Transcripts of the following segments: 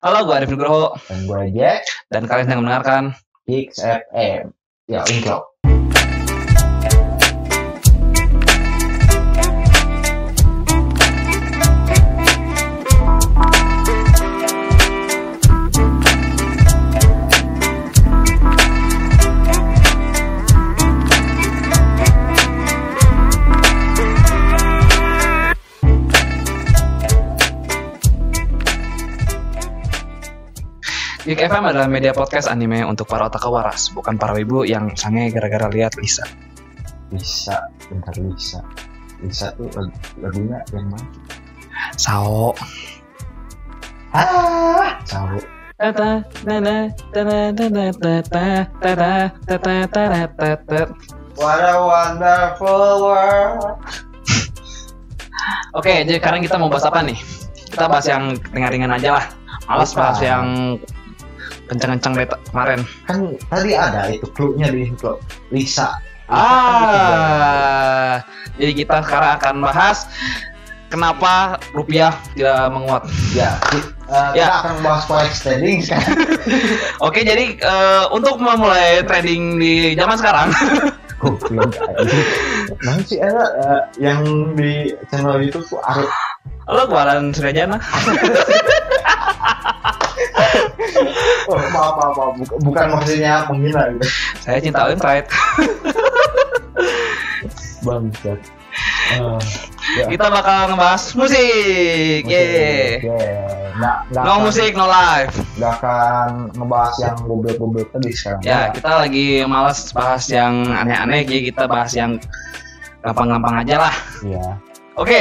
Halo, gue Arif Nugroho Dan gue Jack, dan kalian sedang mendengarkan Kicks FM. Ya, intro. Geek FM adalah media podcast anime untuk para otak waras, bukan para wibu yang sange gara-gara lihat Lisa. Bisa, bentar Lisa. Lisa tuh lag- lagunya yang mana? Sao. Ah, tahu. Tata, tata, tata, tata, tata, tata, tata, tata, tata. What a wonderful world. Oke, jadi sekarang kita mau bahas apa nih? Kita bahas yang ringan-ringan aja lah. Males bahas yang kencang-kencang dari kemarin. Kan tadi ada itu clue-nya di intro. Lisa. Ah, jadi kita sekarang akan bahas kenapa rupiah tidak menguat. Ya, eh, Ya. kita akan bahas forex trading kan. Oke, jadi eh, untuk memulai trading di zaman sekarang, Oh, Nanti sih ada eh, yang di channel YouTube tuh lo keluaran Suryajana. Oh, maaf, maaf, maaf. Bukan, bukan maksudnya menghina gitu. Saya cinta Untried. Bangsat. Uh, Kita bakal ngebahas musik. Yeay. Nggak, nggak No akan- musik, no live. Nggak akan ngebahas yang goblok-goblok tadi sekarang. Ya, kita lagi males bahas yang aneh-aneh, jadi kita bahas yang gampang-gampang aja lah. Iya. Oke,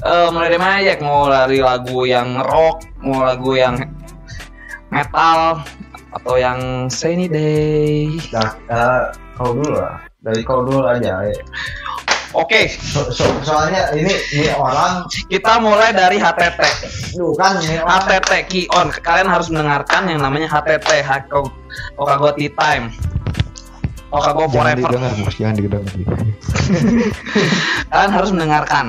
eh, mulai dari mana Jack? Mau dari lagu yang rock, mau lagu yang metal, atau yang sunny day? Nah, eh, kau dulu lah. Dari kau dulu aja. ya. Oke, So- so- soalnya ini ini orang, kita mulai dari HTT. duh kan ini orang. HTT key on. Kalian harus mendengarkan yang namanya HTT, Hako- Okago Tea Time. Okago Forever. bos, jangan didengar. Kalian harus mendengarkan.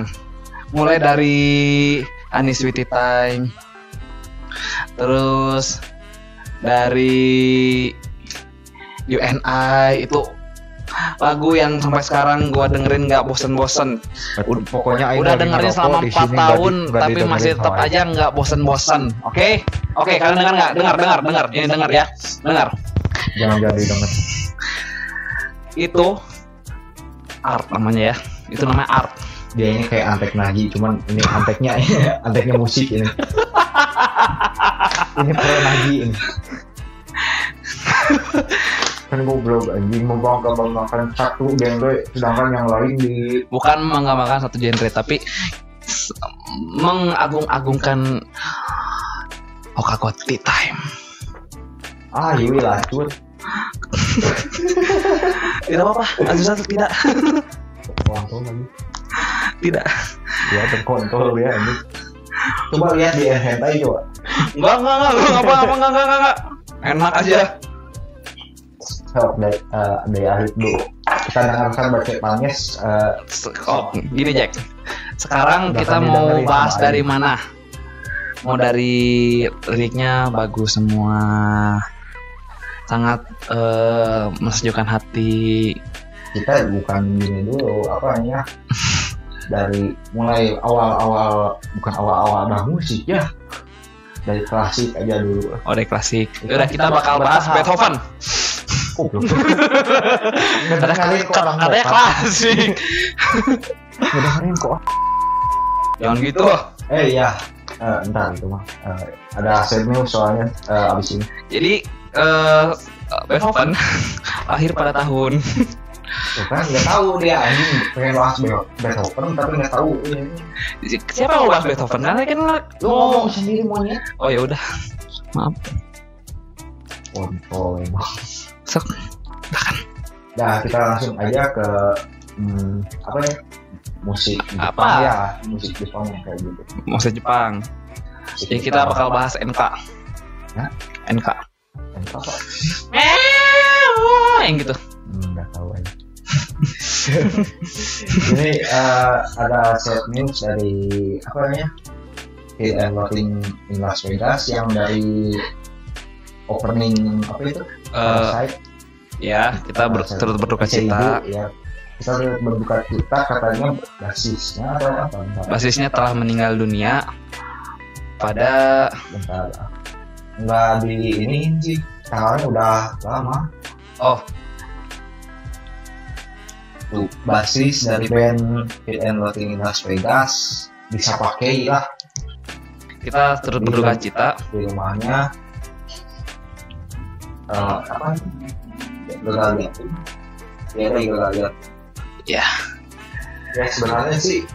Mulai dari Ani Sweetie Time. Terus dari UNI itu lagu yang sampai sekarang gua dengerin nggak bosen-bosen. Pokoknya Udah dengerin selama di 4 sini, nggak tahun di- nggak tapi masih tetap aja nggak bosen-bosen. Oke? Oke, kalian dengar nggak? Dengar, dengar, dengar. Ini dengar ya. Dengar. Jangan jadi denger. Itu art namanya ya. Itu namanya art. Dia ini kayak antek nagi, cuman ini anteknya anteknya musik ini. Ini pro nagi ini. kan goblok anjing membangga banggakan satu genre sedangkan yang lain di bukan menggambarkan satu genre tapi mengagung-agungkan Okago Tea Time. ah iya lah cut Tidak apa-apa, Azusa tidak, lagi tidak. ya terkontrol ya ini coba lihat di hentai coba Enggak, enggak, enggak, enggak, apa, apa, enggak, enggak, enggak, enggak. Enak aja. Sok dari eh, dari Arif dulu kita dengarkan baca panges eh, Se- Oh, gini Jack. Sekarang kita mau bahas dari mana? Mau dari liriknya bagus semua. Sangat eh, mensejukkan hati. kita bukan gini dulu apa ya dari mulai awal-awal bukan awal-awal dah musik ya dari klasik aja dulu Oh, dari klasik. Udah kita bakal bahas. Beethoven. Goblok. Ada Ngedengerin kok orang vokal. klasik. Ngedengerin kok Jangan gitu. eh iya Eh, entar itu mah Eh, ada sad news soalnya eh, abis ini Jadi eh Beethoven lahir pada tahun Kan nggak tahu dia anjing pengen bahas Be- Beethoven tapi nggak tahu ini siapa yang mau bahas Beethoven? Karena kan lu mau ngomong sendiri monyet oh ya udah maaf kontol emang sok Nah, kita langsung aja ke hmm, apa ya? Musik Jepang Apa? ya, musik Jepang kayak gitu. musik Jepang. Jadi kita bakal bahas NK. Hah? NK. Entah apa? Yang gitu. Hmm, nggak tahu aja. Ini eh, ada set news dari apa namanya? Hit and Rotting in Las Vegas yang dari opening apa itu? Eh, Parasite. ya, kita ber, turut berduka cita. ya. Kita turut berduka cita katanya basisnya atau apa? Bentar, Basisnya telah meninggal dunia pada bentar. Enggak di ini sih. Tanggalnya udah lama. oh Tuh, basis dari band Hit and Rotting in Las Vegas bisa pakai lah. Kita turut berduka cita. di rumahnya Eh, apa? Gagal lihat ya gagal lihat Ya. ya sebenarnya sih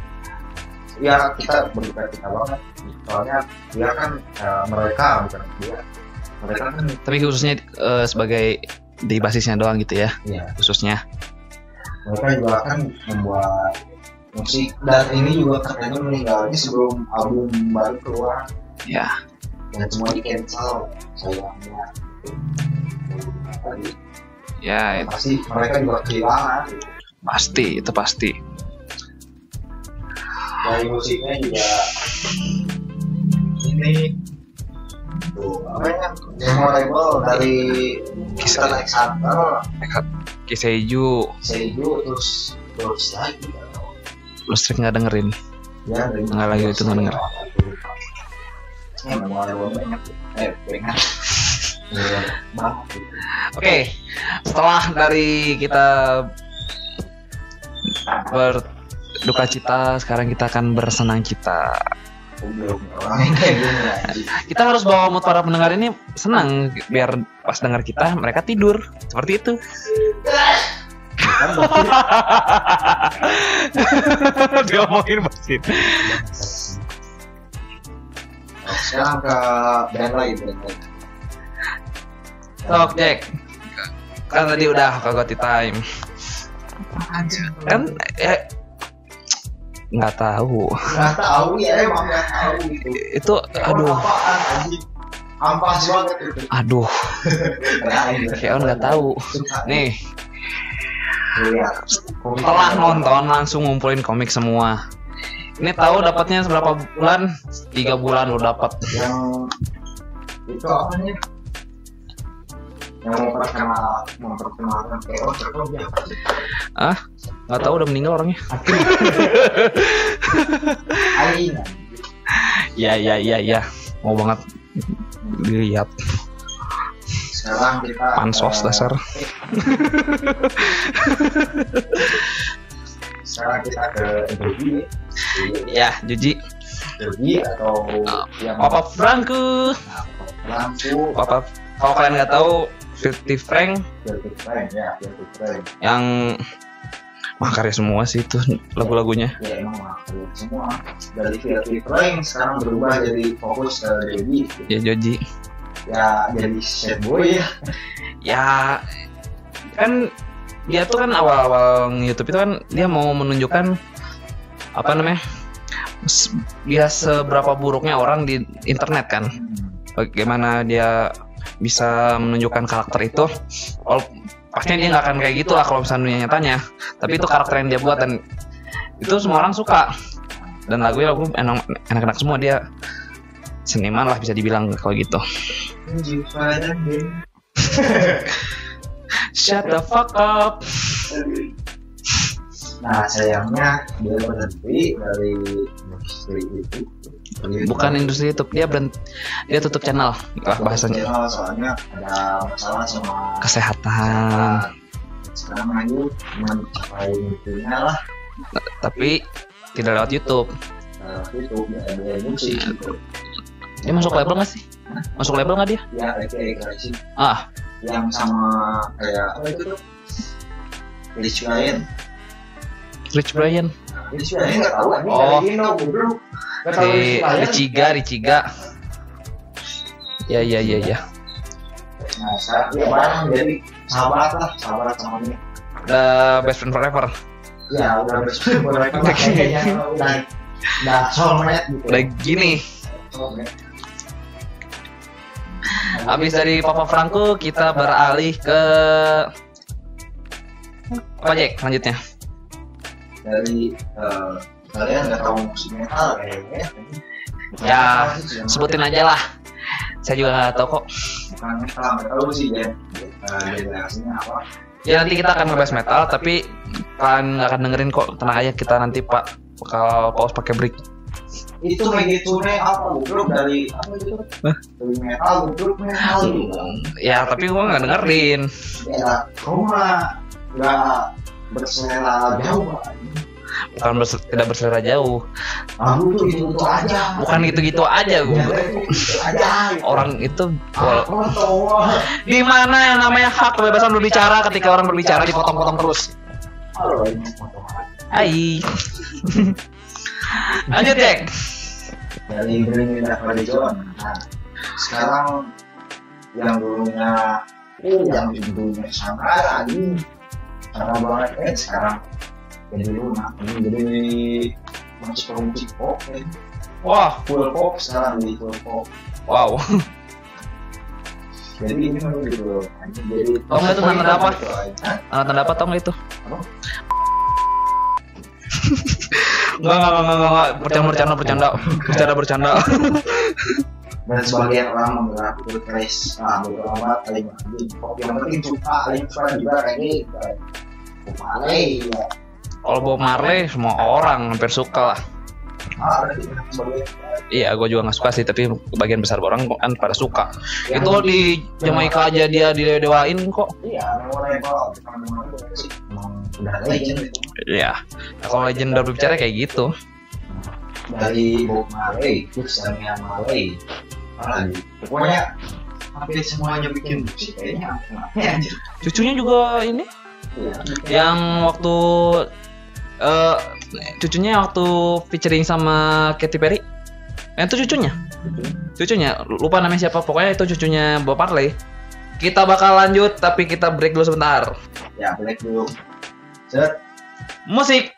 ya kita berduka cita banget. Soalnya dia kan eh, mereka bukan dia mereka kan Tapi khususnya eh, sebagai di basisnya doang gitu ya, ya khususnya. Mereka juga kan membuat musik. Dan ini juga katanya meninggalnya sebelum album baru keluar. Ya, dan semua di cancel sayangnya ya itu. pasti mereka juga kehilangan. Pasti itu pasti. dari musiknya juga. Ini. Tuh apa ya? Memorable dari Kisah. Kisah Kiseju, Seiyu terus terus lagi lu sering nggak dengerin. ya Nggak lagi itu nggak denger. ya banyak eh banyak. Oke, setelah dari kita berduka cita, sekarang kita akan bersenang cita. Kita harus bawa mood para pendengar ini senang biar pas dengar kita mereka tidur. Seperti itu. kan berarti Diomongin basin. sekarang ke band lain band lain Sok Jack. Kan tadi udah kagoti time. Kan ya nggak tahu. nggak tahu ya emang nggak tahu gitu Itu aduh, apaan ampas banget aduh, kayak nggak tahu. Nih, setelah nonton langsung ngumpulin komik semua. Ini tahu dapatnya seberapa bulan? Tiga bulan lo dapat. yang itu apa nih yang memperkenal memperkenalkan sih? Nggak tahu udah meninggal orangnya. Aing Ya ya ya ya. Mau banget dilihat sekarang kita pansos eh, dasar. sekarang kita ke Doji Ya, Juji. Doji atau yang Papa Franku. lampu Papa kalau kalian nggak tahu Filthy Frank Filthy Friend ya Filthy Friend yang wah karya semua sih itu lagu-lagunya. ya emang makhluk semua. Dari Filthy Friend sekarang berubah jadi fokus ke Doji Ya Joji. ya jadi sad boy ya. Ya kan dia tuh kan awal-awal YouTube itu kan dia mau menunjukkan apa namanya dia seberapa buruknya orang di internet kan. Bagaimana dia bisa menunjukkan karakter itu pastinya dia nggak akan kayak gitu lah kalau misalnya dunia nyatanya. Tapi itu karakter yang dia buat dan itu semua orang suka. Dan lagunya lagu enak- enak-enak semua. Dia seniman lah bisa dibilang kalau gitu. Shut the fuck up. Nah sayangnya dia berhenti dari industri itu. Bukan industri YouTube dia berhenti dia tutup channel lah bahasanya. Channel, soalnya ada masalah sama kesehatan. Sekarang lanjut mencapai lah. Tapi tidak lewat YouTube. Itu ya musik dia masuk label nggak sih? Masuk label nggak dia? Ya Crazy ah. Yang sama kayak apa itu tuh? Rich Brian. Rich Brian. Rich Brian nggak tahu Oh. Si Brian Richiga Richiga. Ya ya ya ya. Nah sekarang dia bareng jadi sahabat lah sahabat sama dia. The best friend forever. Ya udah bersih mereka lah kayaknya udah udah soulmate gitu. Udah gini habis dari Papa Franco kita beralih ke apa Jack selanjutnya. Dari eh, kalian nggak tahu musik metal kayaknya Ya, sebutin aja lah. Saya juga nggak tahu kok. Bukan metal metal lu sih Eh, generasinya apa. Ya nanti kita akan ngebahas metal tapi kalian nggak akan dengerin kok. Tenang aja kita nanti pak bakal pause pakai break. Itu Megitsune apa goblok dari apa itu? Hah? dari metal goblok metal juga ya tapi gua nggak dengerin. Ya kamu mah nggak berselera jauh. Bukan berse- tidak berselera jauh. Aku tuh itu itu aja. Bukan gitu-gitu aja Ya, gua itu aja. Orang itu di mana yang namanya hak kebebasan berbicara ketika orang berbicara dipotong-potong terus. Hai. Lanjut Jack. Dari Bring Me Back Religion. Nah, sekarang yang dulunya eh, yang dulunya Sangkara ini Sangkara banget eh sekarang jadi lunak jadi masuk ke musik pop. Eh. wah. Full pop sekarang di full pop. Wow. Jadi ini kan gitu jadi nggak, itu tanda apa? Hah? tanda apa tau nggak itu? Apa? Enggak, enggak, enggak, enggak, enggak, bercanda, bercanda, bercanda, bercanda, bercanda. dan sebagian orang menganggap itu crash nah beberapa pop. Yang penting suka paling juga kayak ini. Marley ya Kalau Bob Marley semua orang hampir suka lah. ah Iya, gue juga nggak suka sih, tapi bagian besar orang kan pada suka. Itu di Jamaika aja dia didewain kok. iya Iya. Nah, kalau legend udah berbicara kayak gitu. dari Bob Marley Damian Marley pokoknya hampir semuanya bikin musik kayaknya Cucunya juga ini Iya. yang waktu eh cucunya waktu featuring sama Katy Perry. Eh, itu cucunya. Cucunya lupa namanya siapa. Pokoknya itu cucunya Bob Marley. Kita bakal lanjut tapi kita break dulu sebentar. ya black dulu set Musik.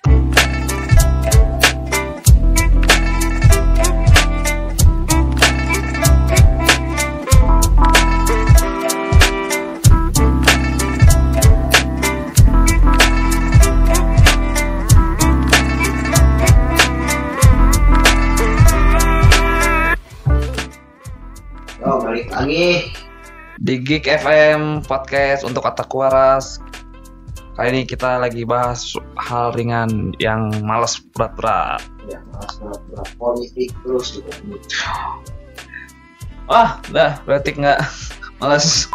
Lagi di Geek FM podcast untuk otak waras. Kali ini kita lagi bahas hal ringan yang males berat-berat. ya malas berat berat politik terus gitu Wah, dah berarti nggak males.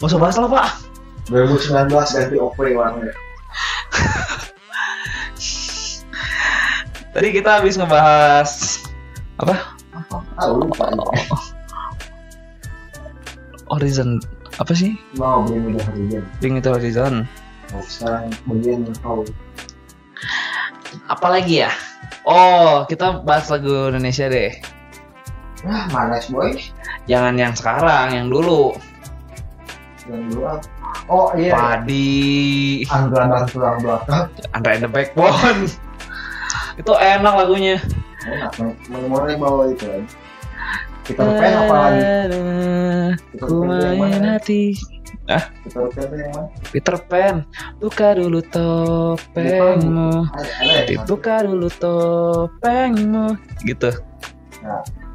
Gak usah bahas lah pak. 2019 ganti Opre warnanya Tadi kita habis ngebahas apa? Apa tahu lupa Horizon apa sih? mau beli udah harian Bring itu Horizon. sekarang bagian kau Apa lagi ya? Oh, kita bahas lagu Indonesia deh. ah malas boy Jangan yang sekarang, yang dulu. yang dua oh iya Padi, Angga dan tulang belakang Andra and the Backbone. itu enak lagunya. enak memorable itu kan Peter Pan apa lagi Pan yang mana hati. Peter Pan yang mana Peter Pan, buka dulu topengmu. Dibuka dulu topengmu. Gitu.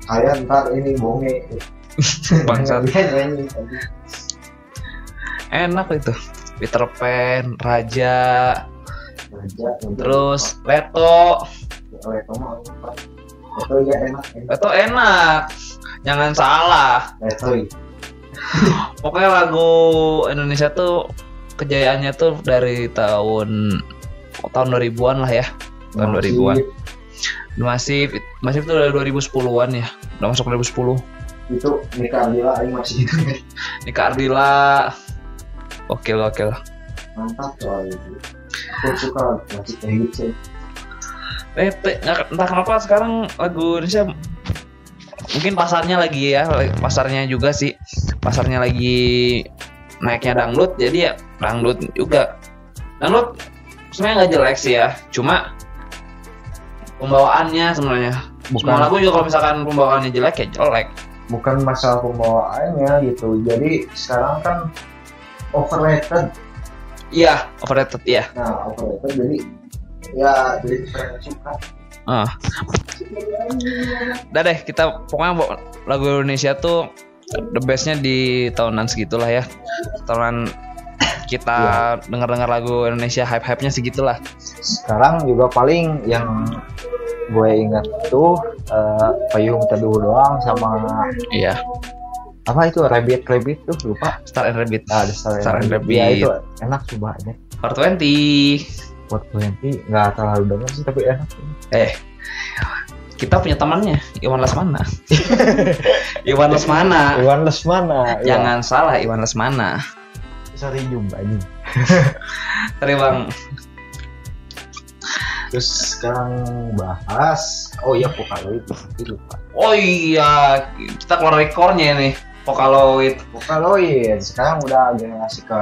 kalian ntar ini bonge Bangsat. Enak itu. Peter Pan, Raja, Raja, terus Leto. oleh kamu itu ya enak enak. Leto enak. Jangan salah. Letoy Pokoknya lagu Indonesia tuh kejayaannya tuh dari tahun tahun 2000-an lah ya. Tahun 2000-an. Masif, masif tuh dari 2010-an ya. Udah masuk 2010. itu nikah Ardila Aing masih itu Nika Ardila. Oke oke mantap soal itu aku suka masih kayak gitu Eh, entah kenapa sekarang lagu Indonesia mungkin pasarnya lagi ya, pasarnya juga sih. Pasarnya lagi naiknya dangdut, jadi ya dangdut juga. Dangdut sebenarnya nggak jelek sih ya, cuma pembawaannya sebenarnya. Semua lagu juga kalau misalkan pembawaannya jelek ya jelek. bukan masalah pembawaannya gitu jadi sekarang kan overrated Iya, overrated ya. nah overrated jadi ya jadi saya suka Ah. Udah deh kita pokoknya lagu Indonesia tuh the bestnya di tahunan segitulah ya. Tahunan kita dengar-dengar lagu Indonesia hype-hype-nya segitulah. sekarang juga paling yang gue ingat tuh eh, payung teduh doang sama Iya. apa itu rabbit rabbit tuh lupa Star and Rabbit. ah, ada Star Star and Rabbit. itu enak coba aja Part 20. Buat nanti nggak terlalu denger sih tapi enak Eh, kita punya temannya Iwan Lesmana. Iwan Lesmana. Iwan Lesmana ya. Jangan salah Iwan Lesmana. sorry jumpa ini Tadi bang, terus sekarang bahas oh iya Vocaloid nanti lupa oh iya kita keluar rekornya nih. Vocaloid Vocaloid sekarang udah generasi ke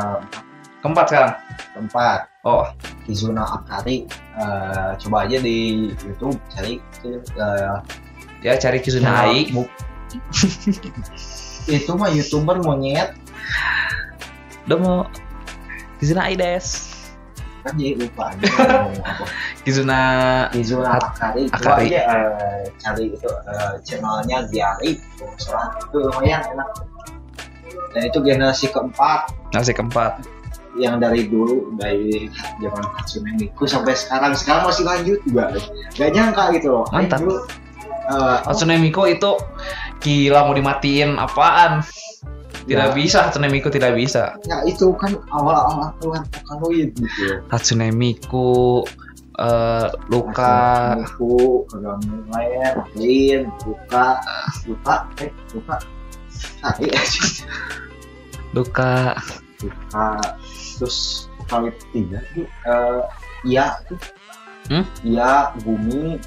keempat sekarang. keempat Oh, Kizuna Akari Eh, coba aja di YouTube cari eh, ya cari Kizuna Ai. Bu- itu mah youtuber monyet Udah mau Kizuna Ai des. kan jadi lupa Kizuna Kizuna Akari coba Akari. aja eh, cari itu eh, channelnya Diari kalau salah itu lumayan enak dan itu generasi keempat nasi keempat. Yang dari dulu dari zaman Hatsune Miku sampai sekarang. Sekarang masih lanjut juga. Gak nyangka gitu loh. Mantap. Dulu, eh, Hatsune Miku itu gila mau dimatiin apaan? Tidak Ya. bisa Hatsune Miku tidak bisa. ya itu kan awal-awal keluar Vocaloid gitu. Hatsune Miku eh Luka. Miku Kagami lain Lin Luka. Luka eh Luka. Luka. Luka terus Vocaloid tiga. Tuh eh iya. Tuh Hmm? iya Gumi.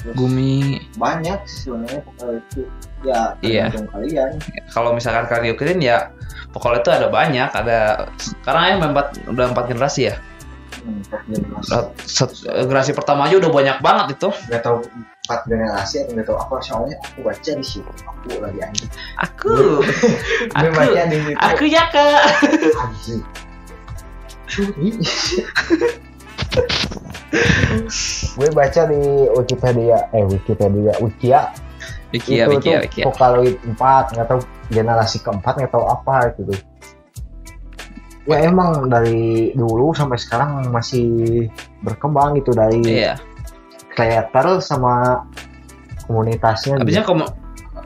Terus Gumi. banyak sebenarnya Vocaloid itu ya Iya. kalian. Kalau misalkan kalian ikutin ya pokoknya itu ada banyak ada sekarang ya empat udah empat generasi ya. Hmm, empat generasi. Generasi pertama aja udah banyak banget itu. Nggak tahu empat generasi atau nggak tahu apa soalnya aku baca di situ. Aku lagi anjing. Aku aku. baca di situ. Aku ya kak. Anjing gue baca di Wikipedia eh Wikipedia Wikia. Wikia itu Wikia tuh Wikia. Vocaloid 4 nggak tahu generasi keempat nggak tahu apa gitu ya emang dari dulu sampai sekarang masih berkembang gitu dari iya. creator sama komunitasnya habisnya kamu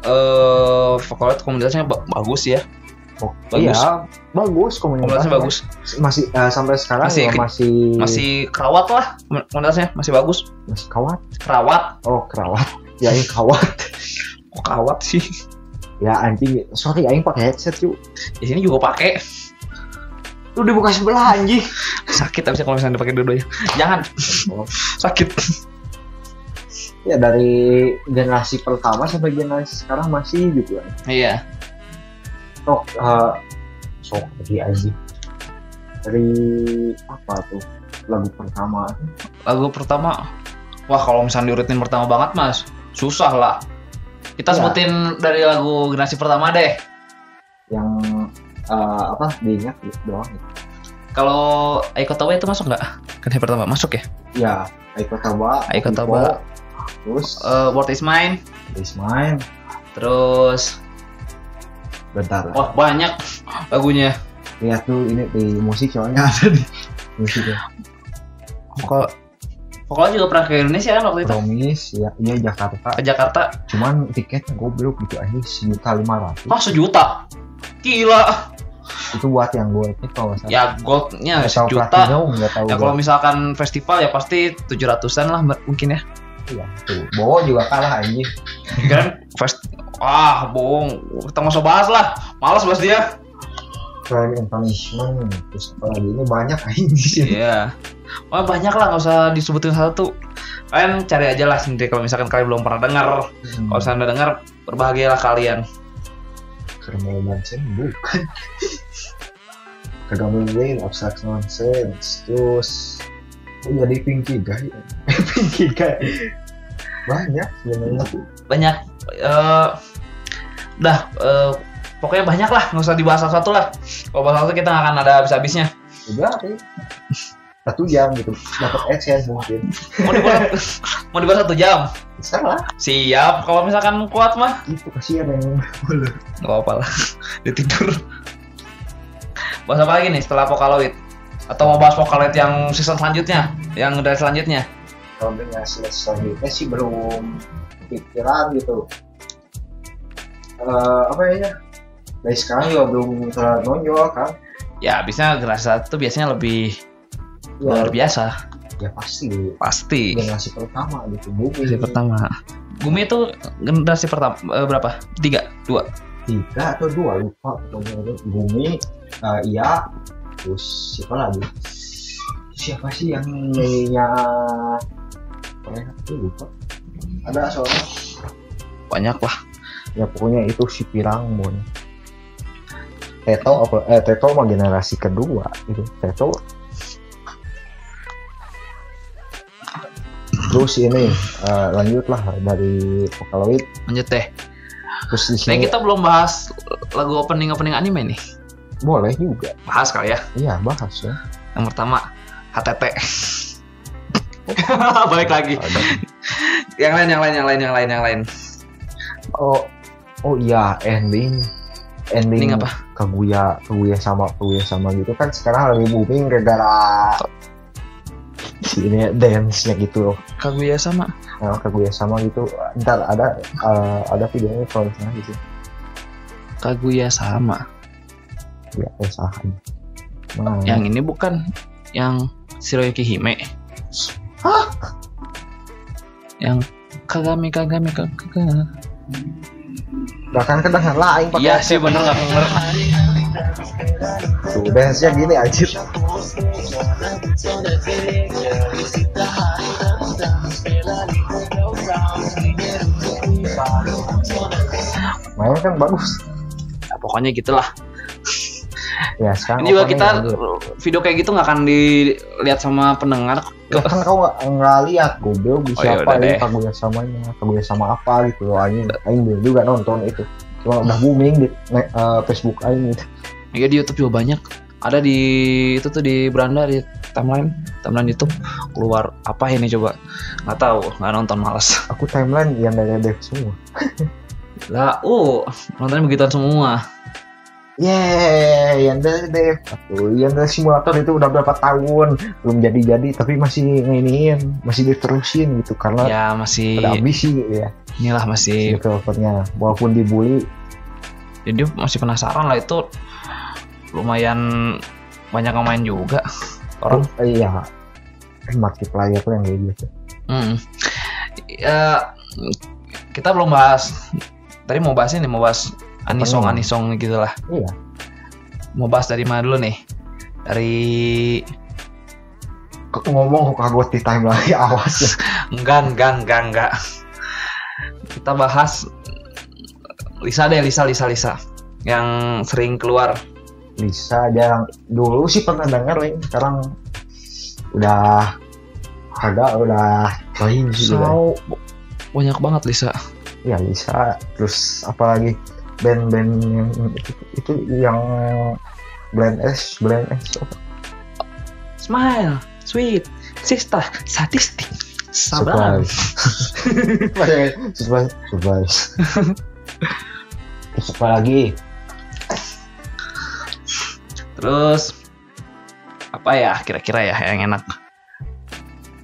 eh Vocaloid komunitasnya ba- bagus ya Oh, bagus. iya bagus komunitasnya. Bagus. Masih eh, sampai sekarang Masih masih ke- masih masih kerawat lah komunitasnya masih bagus. Masih kawat kerawat oh kerawat ya ini kawat kok kerawat sih? Ya anjing. Sorry aing pakai headset cu di sini juga pakai. Lu dibuka sebelah anjing. Sakit habisnya kalau misalnya dipakai dua-duanya. Jangan. Sakit. Ya dari generasi pertama sampai generasi sekarang masih gitu kan iya sok eh, sok lagi anjing dari apa tuh? Lagu pertama lagu pertama? Wah kalau misalnya diurutin pertama banget mas susah lah. Kita Iya. sebutin dari lagu generasi pertama deh. Yang eh, apa? Diingat gitu doang gitu. kalau Aiko Tawa itu masuk nggak? Generasi pertama masuk ya? Ya Aiko Taba Aiko Taba. terus Eh, World is Mine? Ismail terus bentar wah banyak lagunya. Lihat tuh ini di musik soalnya ada di musik ya. Vokal Vokal juga pernah ke Indonesia kan waktu itu? Promis ya iya Jakarta. Ke Jakarta? Cuman tiketnya goblok gitu aja sejuta lima ratus. Wah sejuta? Gila. Itu buat yang gue itu kalau salah. Ya goldnya sejuta. tahu ya kalau misalkan festival ya pasti tujuh ratusan lah mungkin ya. Iya tuh Bowo juga kalah anjing. Kan fest ah bohong. Kita nggak usah bahas lah. Malas bahas dia. Crime and punishment. Terus apa lagi ini banyak anjing iya. Wah banyak lah nggak usah disebutin satu kalian cari aja lah sendiri kalau misalkan kalian belum pernah dengar. Hmm. kalau misalnya dengar berbahagialah kalian. Criminal Mansion bukan. Kagame Lane Abstract Nonsense. Terus oh, jadi Pinky Guy? Pinky Guy banyak sebenarnya. Banyak. Eh udah eh, pokoknya banyak lah. Nggak usah dibahas satu-satu lah. Kalau bahas satu kita nggak akan ada habis-habisnya. Udah sih satu jam gitu. Dapat AdSense mungkin. Mau dibuat mau dibuat satu jam? Bisa lah. Siap. Kalau misalkan kuat mah. Itu kasihan yang nggak apa-apa lah. Dia tidur. Bahas apa lagi nih setelah Pokaloid atau mau bahas Pokaloid yang season selanjutnya? Yang dari selanjutnya dengan selanjutnya sih belum pikiran gitu. Eh apa ya? Dari sekarang juga belum terlalu nonjol kan. Ya bisa generasi satu biasanya lebih ya, luar biasa. Ya pasti. Pasti. Generasi pertama gitu bumi. Generasi pertama. Gumi itu generasi pertama eh, berapa? Tiga? Dua? Tiga atau dua? Lupa. Bumi eh, iya terus siapa lagi? Siapa sih yang nyanyinya lupa. Ada soalnya. Banyak lah. Ya pokoknya itu si pirang mon. Teto apa eh Teto mah generasi kedua itu. Teto. Terus ini eh, lanjutlah dari Vocaloid. Lanjut deh. Terus di Nah sini kita belum bahas lagu opening opening anime nih. Boleh juga. Bahas kali ya? Iya bahas ya. Yang pertama HTT balik lagi. Ada. yang lain yang lain yang lain yang lain yang lain. Oh oh iya ending. Ending Ending apa? Kaguya Kaguya sama Kaguya sama gitu kan sekarang lagi booming gara-gara si ini dance nya gitu. Loh Kaguya sama? Nah, Kaguya sama gitu. Ntar ada eh, ada videonya kalau misalnya gitu. Kaguya sama. Ya eh salah nah, yang ini bukan yang Shiroyuki Hime Hah? yang Kagami Kagami Kagami bahkan kedengar lain pakai iya sih bener nggak denger tuh dance nya gini aja mainnya kan bagus. Ya, pokoknya gitulah. Ya sekarang ini juga kita. Video kayak gitu nggak akan dilihat sama pendengar? Ya kan kau nggak nggak lihat goblok. Oh, siapa yaudah ini deh. Kaguya samanya Kaguya sama apa gitu loh. Aing Aing juga nonton itu. Cuma udah booming di eh, Facebook Aing gitu. Ya di YouTube juga banyak. Ada di itu tuh di beranda di timeline. Timeline YouTube keluar apa ini coba? Nggak tahu nggak nonton malas aku timeline yang dari semua. Lah uh nontonnya begituan semua Yeay, yang dari dev yang dari simulator itu udah berapa tahun? Belum jadi-jadi tapi masih nginiin masih diterusin gitu karena ya masih ada ambisi ya. Inilah masih developernya walaupun dibully jadi masih penasaran lah itu. Lumayan banyak yang main juga orang. Eh, iya. Eh, markiplier tuh yang kayak gitu. Hmm. Ya, kita belum bahas. Tadi mau bahas ini, mau bahas anisong Apanya? anisong gitu lah. iya Mau bahas dari mana dulu nih? Dari Kok ngomong kok kagot di timeline awas ya enggak enggak enggak enggak. Kita bahas Lisa deh, Lisa Lisa Lisa yang sering keluar. bisa aja dulu sih pernah denger Ling. sekarang udah kagak udah lain sih. So banyak banget Lisa. ya bisa terus apalagi band-band yang itu, itu yang blend S blend S apa? Smile, sweet, sista, sadistik, sabar. surprise surprise surprise terus apa lagi Terus apa ya kira-kira ya yang enak?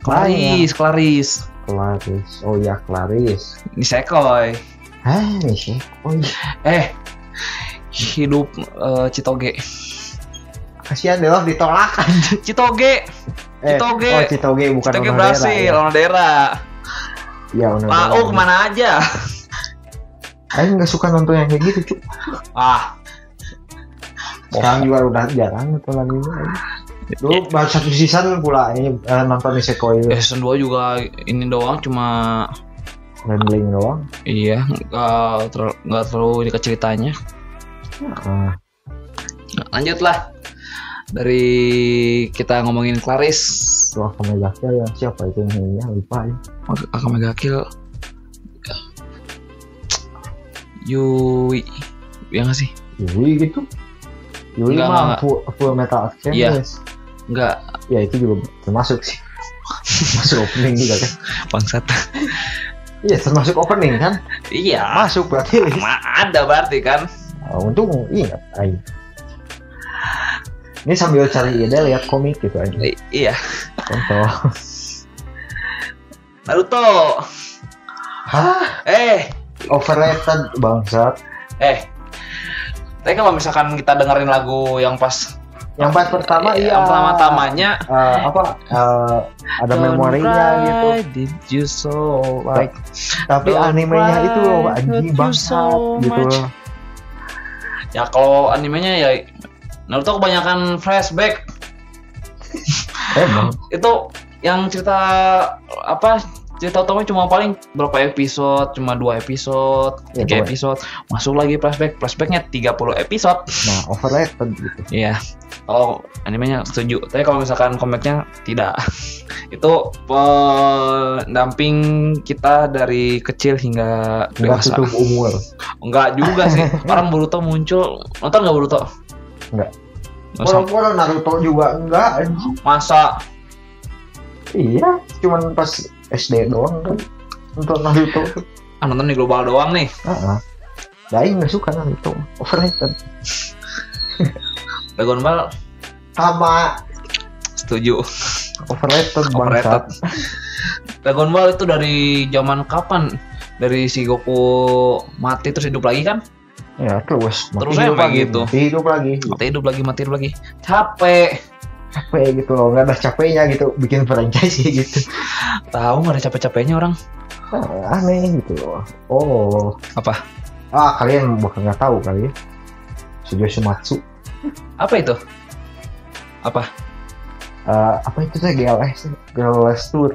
Banyak. Claris, Claris. Claris oh ya Claris Nisekoi. Hah, sih oh iya. Eh, hidup eh, Citoge. kasihan deh ditolak Citoge, eh, Citoge. oh Citoge bukan Citoge Onodera, berhasil, ya. Onodera. ya Onodera. Lau ke mana aja? Aing nggak suka nonton yang kayak gitu cuy Ah, sekarang juga udah jarang nonton lagi dulu baru satu season pula ini eh, nonton Nisekoi eh, season 2 juga ini doang cuma rambling doang. Iya nggak terlalu nggak terlalu ini ke ceritanya. nah, Nah, lanjutlah. Dari kita ngomongin Claris tuh Akame Kill yang siapa itu yang nyanyinya lupa ya. Akame Kill Yui. Ya nggak sih? Yui gitu? Yui Enggak, mah enggak, full, full metal alchemist Iya. nggak. Ya itu juga termasuk sih. Masuk opening juga kan. Bangsat iya termasuk opening kan? Iya. Masuk berarti. Ma- ada berarti kan? Ah, untung ingat aing ini sambil cari ide lihat komik gitu aja. I- iya. Contoh. Naruto. Hah? Eh. Overrated bangsat. Eh. Tapi kalau misalkan kita dengerin lagu yang pas yang part pertama iya. yang pertama-tamanya Eh, apa eh, ada memorinya gitu. Did you so like tapi Don't animenya cry, itu loh anjing you bangsat so gitu. loh ya kalau animenya ya Naruto kebanyakan flashback. Emang? Itu yang cerita apa cerita utamanya cuma paling berapa episode cuma dua episode Ya, tiga pokoknya. episode. Masuk lagi flashback flashbacknya 30 episode. Nah overrated gitu. Iya. Kalau animenya setuju. Tapi kalau misalkan komiknya tidak. Itu pendamping kita dari kecil hingga dewasa. tutup umur. Enggak juga sih. Orang Boruto muncul. Nonton nggak Boruto? Enggak. Orang-orang Naruto juga enggak masa? Iya, cuman pas SD doang kan untuk Naruto. ah, nonton di global doang nih Heeh. Nah, Aing nggak suka Naruto, overrated. Dragon Ball Sama setuju overrated Overrated. bangsat. Dragon Ball itu dari zaman kapan dari si Goku mati terus hidup lagi kan Ya terus. mati Terus hidup lagi, gitu. Mati hidup lagi. mati hidup lagi mati hidup lagi capek Capek gitu loh, nggak ada capeknya gitu bikin franchise gitu. tahu nggak ada capek-capeknya orang Ah, aneh gitu loh. Oh. Apa? Ah kalian bakal nggak tahu kali ya. Sujo Sumatsu. apa itu apa Eh, apa itu teh GLS GLS Tour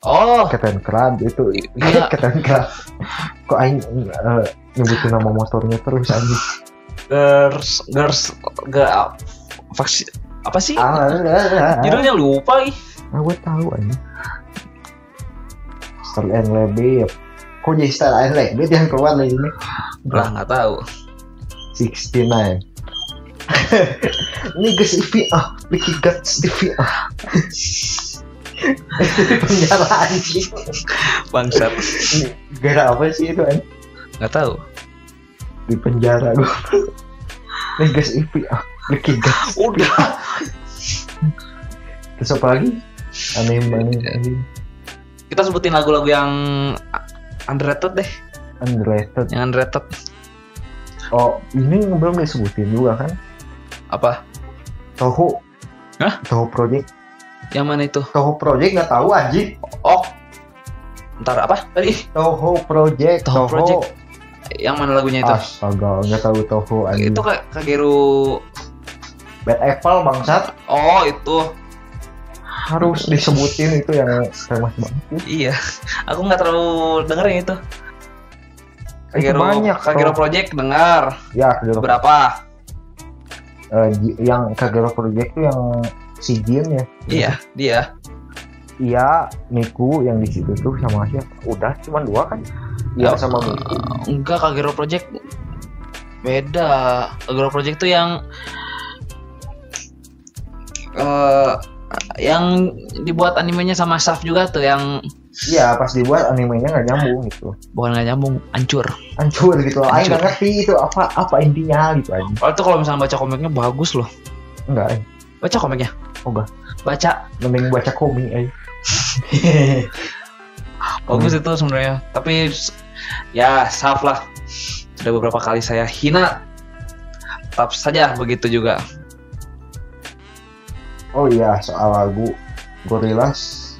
oh Keten Kran itu Iya. Keten Kran kok aing eh, nyebutin nama motornya terus anjing girls girls gak faksi apa sih? Ah judulnya lupa lagi ah gue tahu anjing. Star and Lebet kok jadi Star and Lebet yang keluar lagi ini. Lah nggak tahu. 69 ini guys Ivi ah Ricky Guts Ivi ah penjara anjing. Bangsat. Gara apa sih itu anjing? Nggak tahu. Di penjara gue nih guys Ivi ah Guts udah. Terus apa lagi? Aneh banget anjing. Kita sebutin lagu-lagu yang underrated deh. Underrated. Yang underrated. Oh ini belum disebutin juga kan? Apa? Toho. Hah? Toho Project. Yang mana itu? Toho Project nggak tahu anjing. Oh. Ntar apa? Tadi. Toho Project Toho Project. yang mana lagunya itu? Astaga nggak tahu Toho anjing. itu kayak Kageru Bad Apple bangsat. Oh itu. Harus disebutin itu yang famous banget. Iya. Aku nggak terlalu dengerin itu. Itu Kagero, banyak Kagero. Project dengar. Ya Kagero berapa? Eh, Ji- yang Kagero Project itu yang si Jin ya? Iya dia. Iya Miku yang di situ tuh sama siapa? Udah cuma dua kan? Iya Ya, sama Miku. enggak Kagero Project beda. Kagero Project tuh yang eh yang dibuat animenya sama staff juga tuh yang iya pas dibuat animenya nggak nyambung gitu. Bukan nggak nyambung hancur. Hancur gitu loh. Aing nggak ngerti itu apa apa intinya gitu aja kalau itu kalau misalnya baca komiknya bagus loh. Enggak eh. baca komiknya? Oh, enggak. baca. Mending baca komik aja bagus itu sebenarnya. Tapi ya saaf lah. Sudah beberapa kali saya hina. Tetap saja begitu juga oh iya soal lagu. Gorillaz.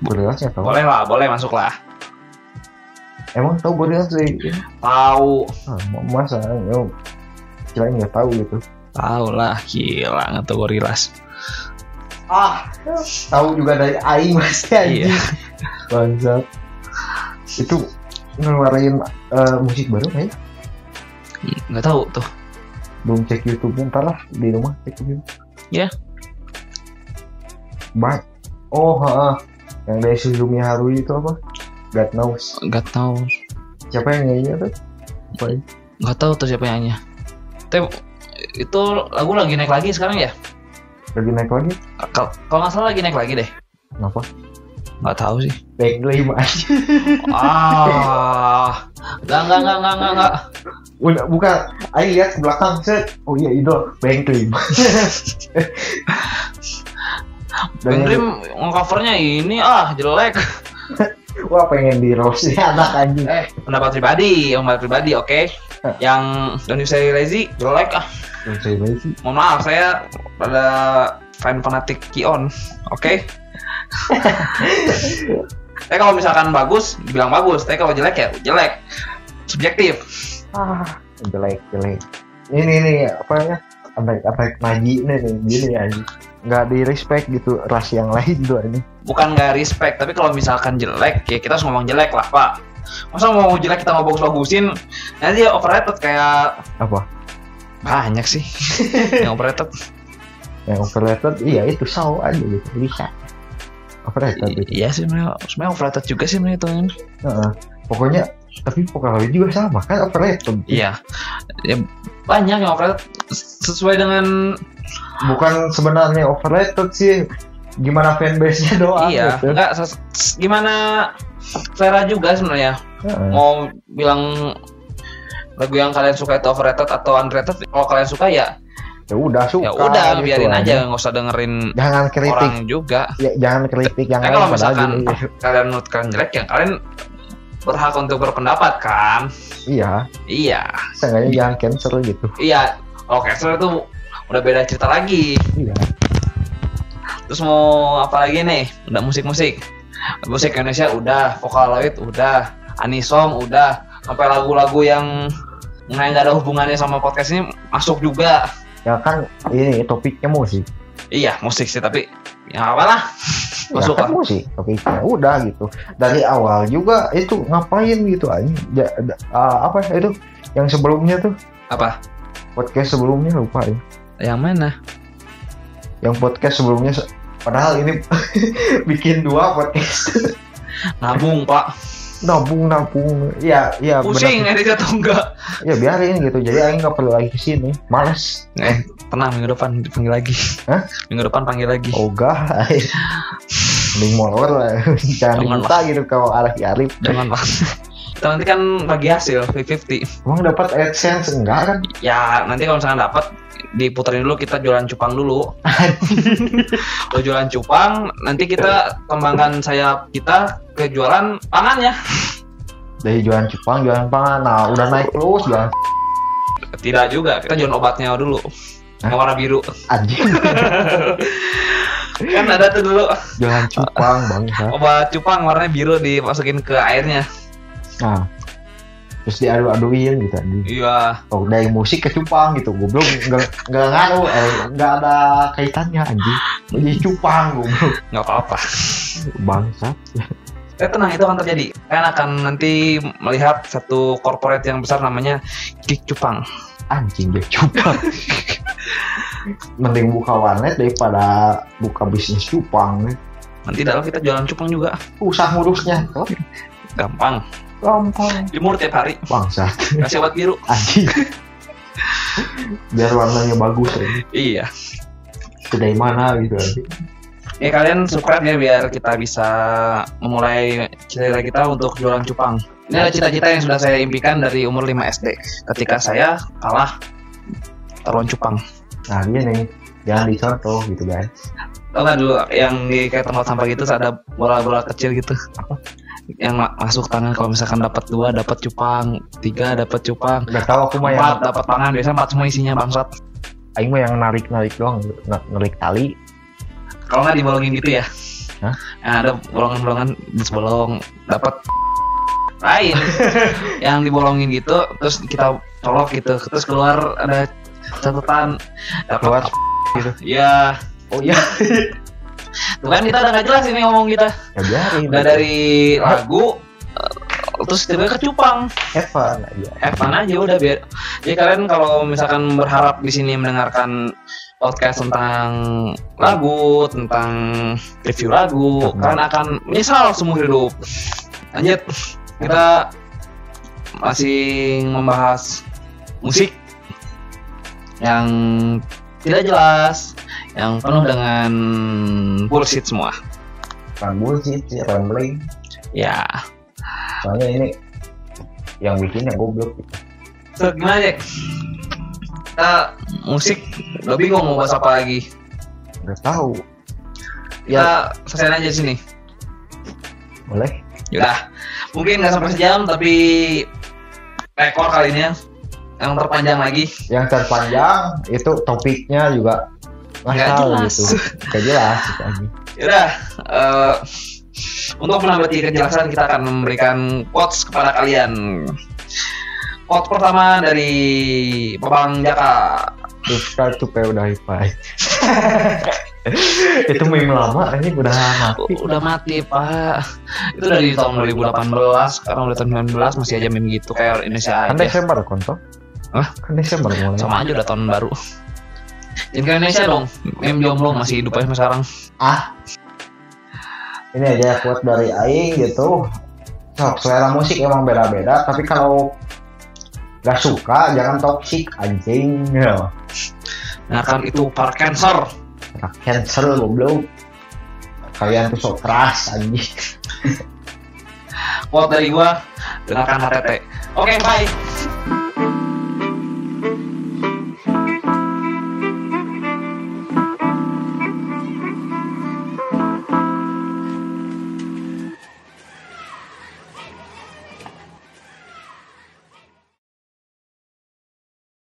Gorillaz ya tau boleh lah boleh masuk lah emang tau Gorillaz dari ini tahu ah, masa? Yo kirain nggak tahu gitu. Tahu lah gila nggak tahu gorilas ah. Tahu juga dari Aing pasti anjing. Iya. bangsat. Itu ngeluarin eh, musik baru kan nggak tahu tuh. Belum cek YouTube ntar lah di rumah cek YouTube. Ya. Ba oh ha yang dari Suzumi Haruhi itu apa? God knows. Nggak tahu siapa yang nyanyi tuh? Apa ya? nggak tahu tuh siapa yang nyanyi. Tapi itu lagu lagi naik lagi sekarang ya? Lagi naik lagi? Kal- Kalau nggak salah lagi naik lagi deh. kenapa? Nggak tahu sih. backline aja Ah, nggak nggak nggak nggak nggak nggak. Udah, bukan Ayo lihat ke belakang. Set. Oh iya idol. Dan Bang Dream covernya ini ah jelek. wah pengen di roast ya anak anjing Eh, pendapat pribadi, pendapat pribadi, oke. Yang Don't You Say Lazy jelek ah. Don't say lazy. Mohon maaf, saya pada fan fanatik Kion, oke. Tapi kalau misalkan bagus, dibilang bagus. Tapi kalau jelek ya jelek. Subjektif. ah jelek jelek ini nih apa ya attack attack Naji nih nih gini aja nggak di respect gitu ras yang lain tuh ini Bukan nggak respect, tapi kalau misalkan jelek, ya kita harus ngomong jelek lah, Pak. Masa mau jelek kita mau bagus-bagusin, nanti ya overrated kayak apa banyak sih yang overrated. yang overrated iya itu saw aja gitu bisa overrated gitu. Iya sih, sebenarnya sebenarnya overrated juga sih sebenarnya itu kan. Heeh. pokoknya tapi Pokali juga sama kan overrated Iya. Ya, banyak yang overrated sesuai dengan bukan sebenarnya overrated sih gimana fanbase nya doang iya, gitu. enggak gimana selera juga sebenarnya. Heeh. Mau bilang lagu yang kalian suka itu overrated atau underrated, kalau kalian suka ya ya udah suka ya udah gitu biarin aja, nggak usah dengerin jangan kritik orang juga. ya, jangan kritik yang kalau misalkan gini. kalian menurut kalian jelek ya kalian berhak untuk berpendapat kan? iya Iya, seenggaknya jangan cancel gitu iya. Oke, cancel itu udah beda cerita lagi. iya Terus mau apa lagi nih? Udah musik-musik. Musik Indonesia udah, Vocaloid udah, Anisom udah, sampai lagu-lagu yang nggak ada hubungannya sama podcast ini masuk juga. ya kan ini topiknya musik Iya, musik sih tapi ya apalah. Masuk ya kan musik topiknya udah gitu dari awal juga itu ngapain gitu aja Ja- da- ah, apa itu yang sebelumnya tuh Apa? Podcast sebelumnya lupa ya Yang mana? yang podcast sebelumnya se- padahal ini bikin dua podcast Nabung, Pak. nabung nabung ya ya Pusing benar. edit atau enggak? ya biarin gitu jadi Aing nggak perlu lagi ke sini males Eh, tenang minggu depan dipanggil lagi. Hah? Minggu depan panggil lagi. ogah mending molor lah jangan diminta gitu kalau arah Arif Jangan Pak. Kita nanti kan bagi hasil 50-50. emang dapat adsense enggak kan Ya nanti kalau misalnya dapat diputerin dulu kita jualan cupang dulu. Kalau jualan cupang nanti kita kembangkan sayap kita ke jualan pangannya. dari jualan Jepang jualan pangan nah udah naik terus jualan Tidak juga, kita jualan obatnya dulu. Yang warna biru. anjing Kan ada tuh dulu jualan cupang bangsa obat cupang warnanya biru dimasukin ke airnya. Nah terus diadu-aduin gitu anjing Iya. oh dari musik ke cupang gitu goblok nggak nggak ngaruh eh, nggak ada kaitannya anjing jadi cupang goblok nggak apa-apa. bangsa Eh tenang itu akan terjadi. Kalian akan nanti melihat satu corporate yang besar namanya Kik Cupang. anjing deh cupang mending buka warnet daripada buka bisnis cupang Nanti dalam kita jualan cupang juga. usah ngurusnya Gampang. Gampang Jemur tiap hari. bangsa Kasih obat biru. anjing biar warnanya bagus aja Iya. Dari mana gitu anjing Ya kalian subscribe ya biar kita bisa memulai cita-cita kita untuk jualan cupang. Ini adalah cita-cita yang sudah saya impikan dari umur 5 SD. Ketika saya kalah taruhan cupang. nah dia nih jangan dicontoh gitu guys Tau nggak dulu yang di kayak tempat sampah gitu ada bola-bola kecil gitu. Yang ma- masuk tangan kalau misalkan dapat dua dapat cupang, tiga dapat cupang, Gak tahu aku mah yang empat dapat pangan. Biasanya empat semua isinya bangsat. Aing mah yang narik narik doang narik tali Kalau nggak dibolongin gitu ya. Hah? Yang ada bolongan-bolongan terus bolong dapat lain yang dibolongin gitu terus kita colok gitu terus keluar ada catatan keluar dapat gitu ya oh iya tuh kan kita udah nggak jelas ini ngomong kita. Ya biarin. Udah dari lagu. eh, terus tiba ke cupang Evan aja. F1 aja udah biar jadi kalian kalau misalkan berharap di sini mendengarkan podcast tentang lagu tentang review lagu kalian akan menyesal seumur hidup. Lanjut. Kita masih membahas musik yang tidak jelas yang penuh dengan bullshit semua. Bukan bullshit sih, rambling. Ya, Soalnya ini yang bikinnya goblok. so, gimana Jack? Kita musik udah bingung mau bahas apa lagi. Udah tahu. Kita selesai aja di sini. Boleh? Yaudah, mungkin nggak sampai sejam tapi rekor kali ini ya. yang terpanjang lagi. Yang terpanjang itu topiknya juga Nggak ngasal jelas. gitu. Gak jelas gitu aja. Yaudah, eh, untuk menambah kejelasan kita akan memberikan quotes kepada kalian. Quote pertama dari Babang Jaka. Subscribe to PewDiePie. itu meme lama ini udah mati. Udah mati pak. Itu dari tahun 2018, sekarang udah tahun 19 masih aja meme gitu kayak Indonesia Kan. Desember konto. Hah? Kan Desember mulai. Sama aja udah tahun baru. Indonesia dong, meme jomblo masih hidup aja sampai sekarang. Ah. Ini aja quote dari Aing gitu. Sok, selera musik emang beda-beda, tapi kalau gak suka jangan toxic anjing. Ya. Nah kan itu par cancer. Nah, cancel goblok. Kalian tuh sok keras anjing. Quote dari gua, dengarkan HTT. Oke, bye.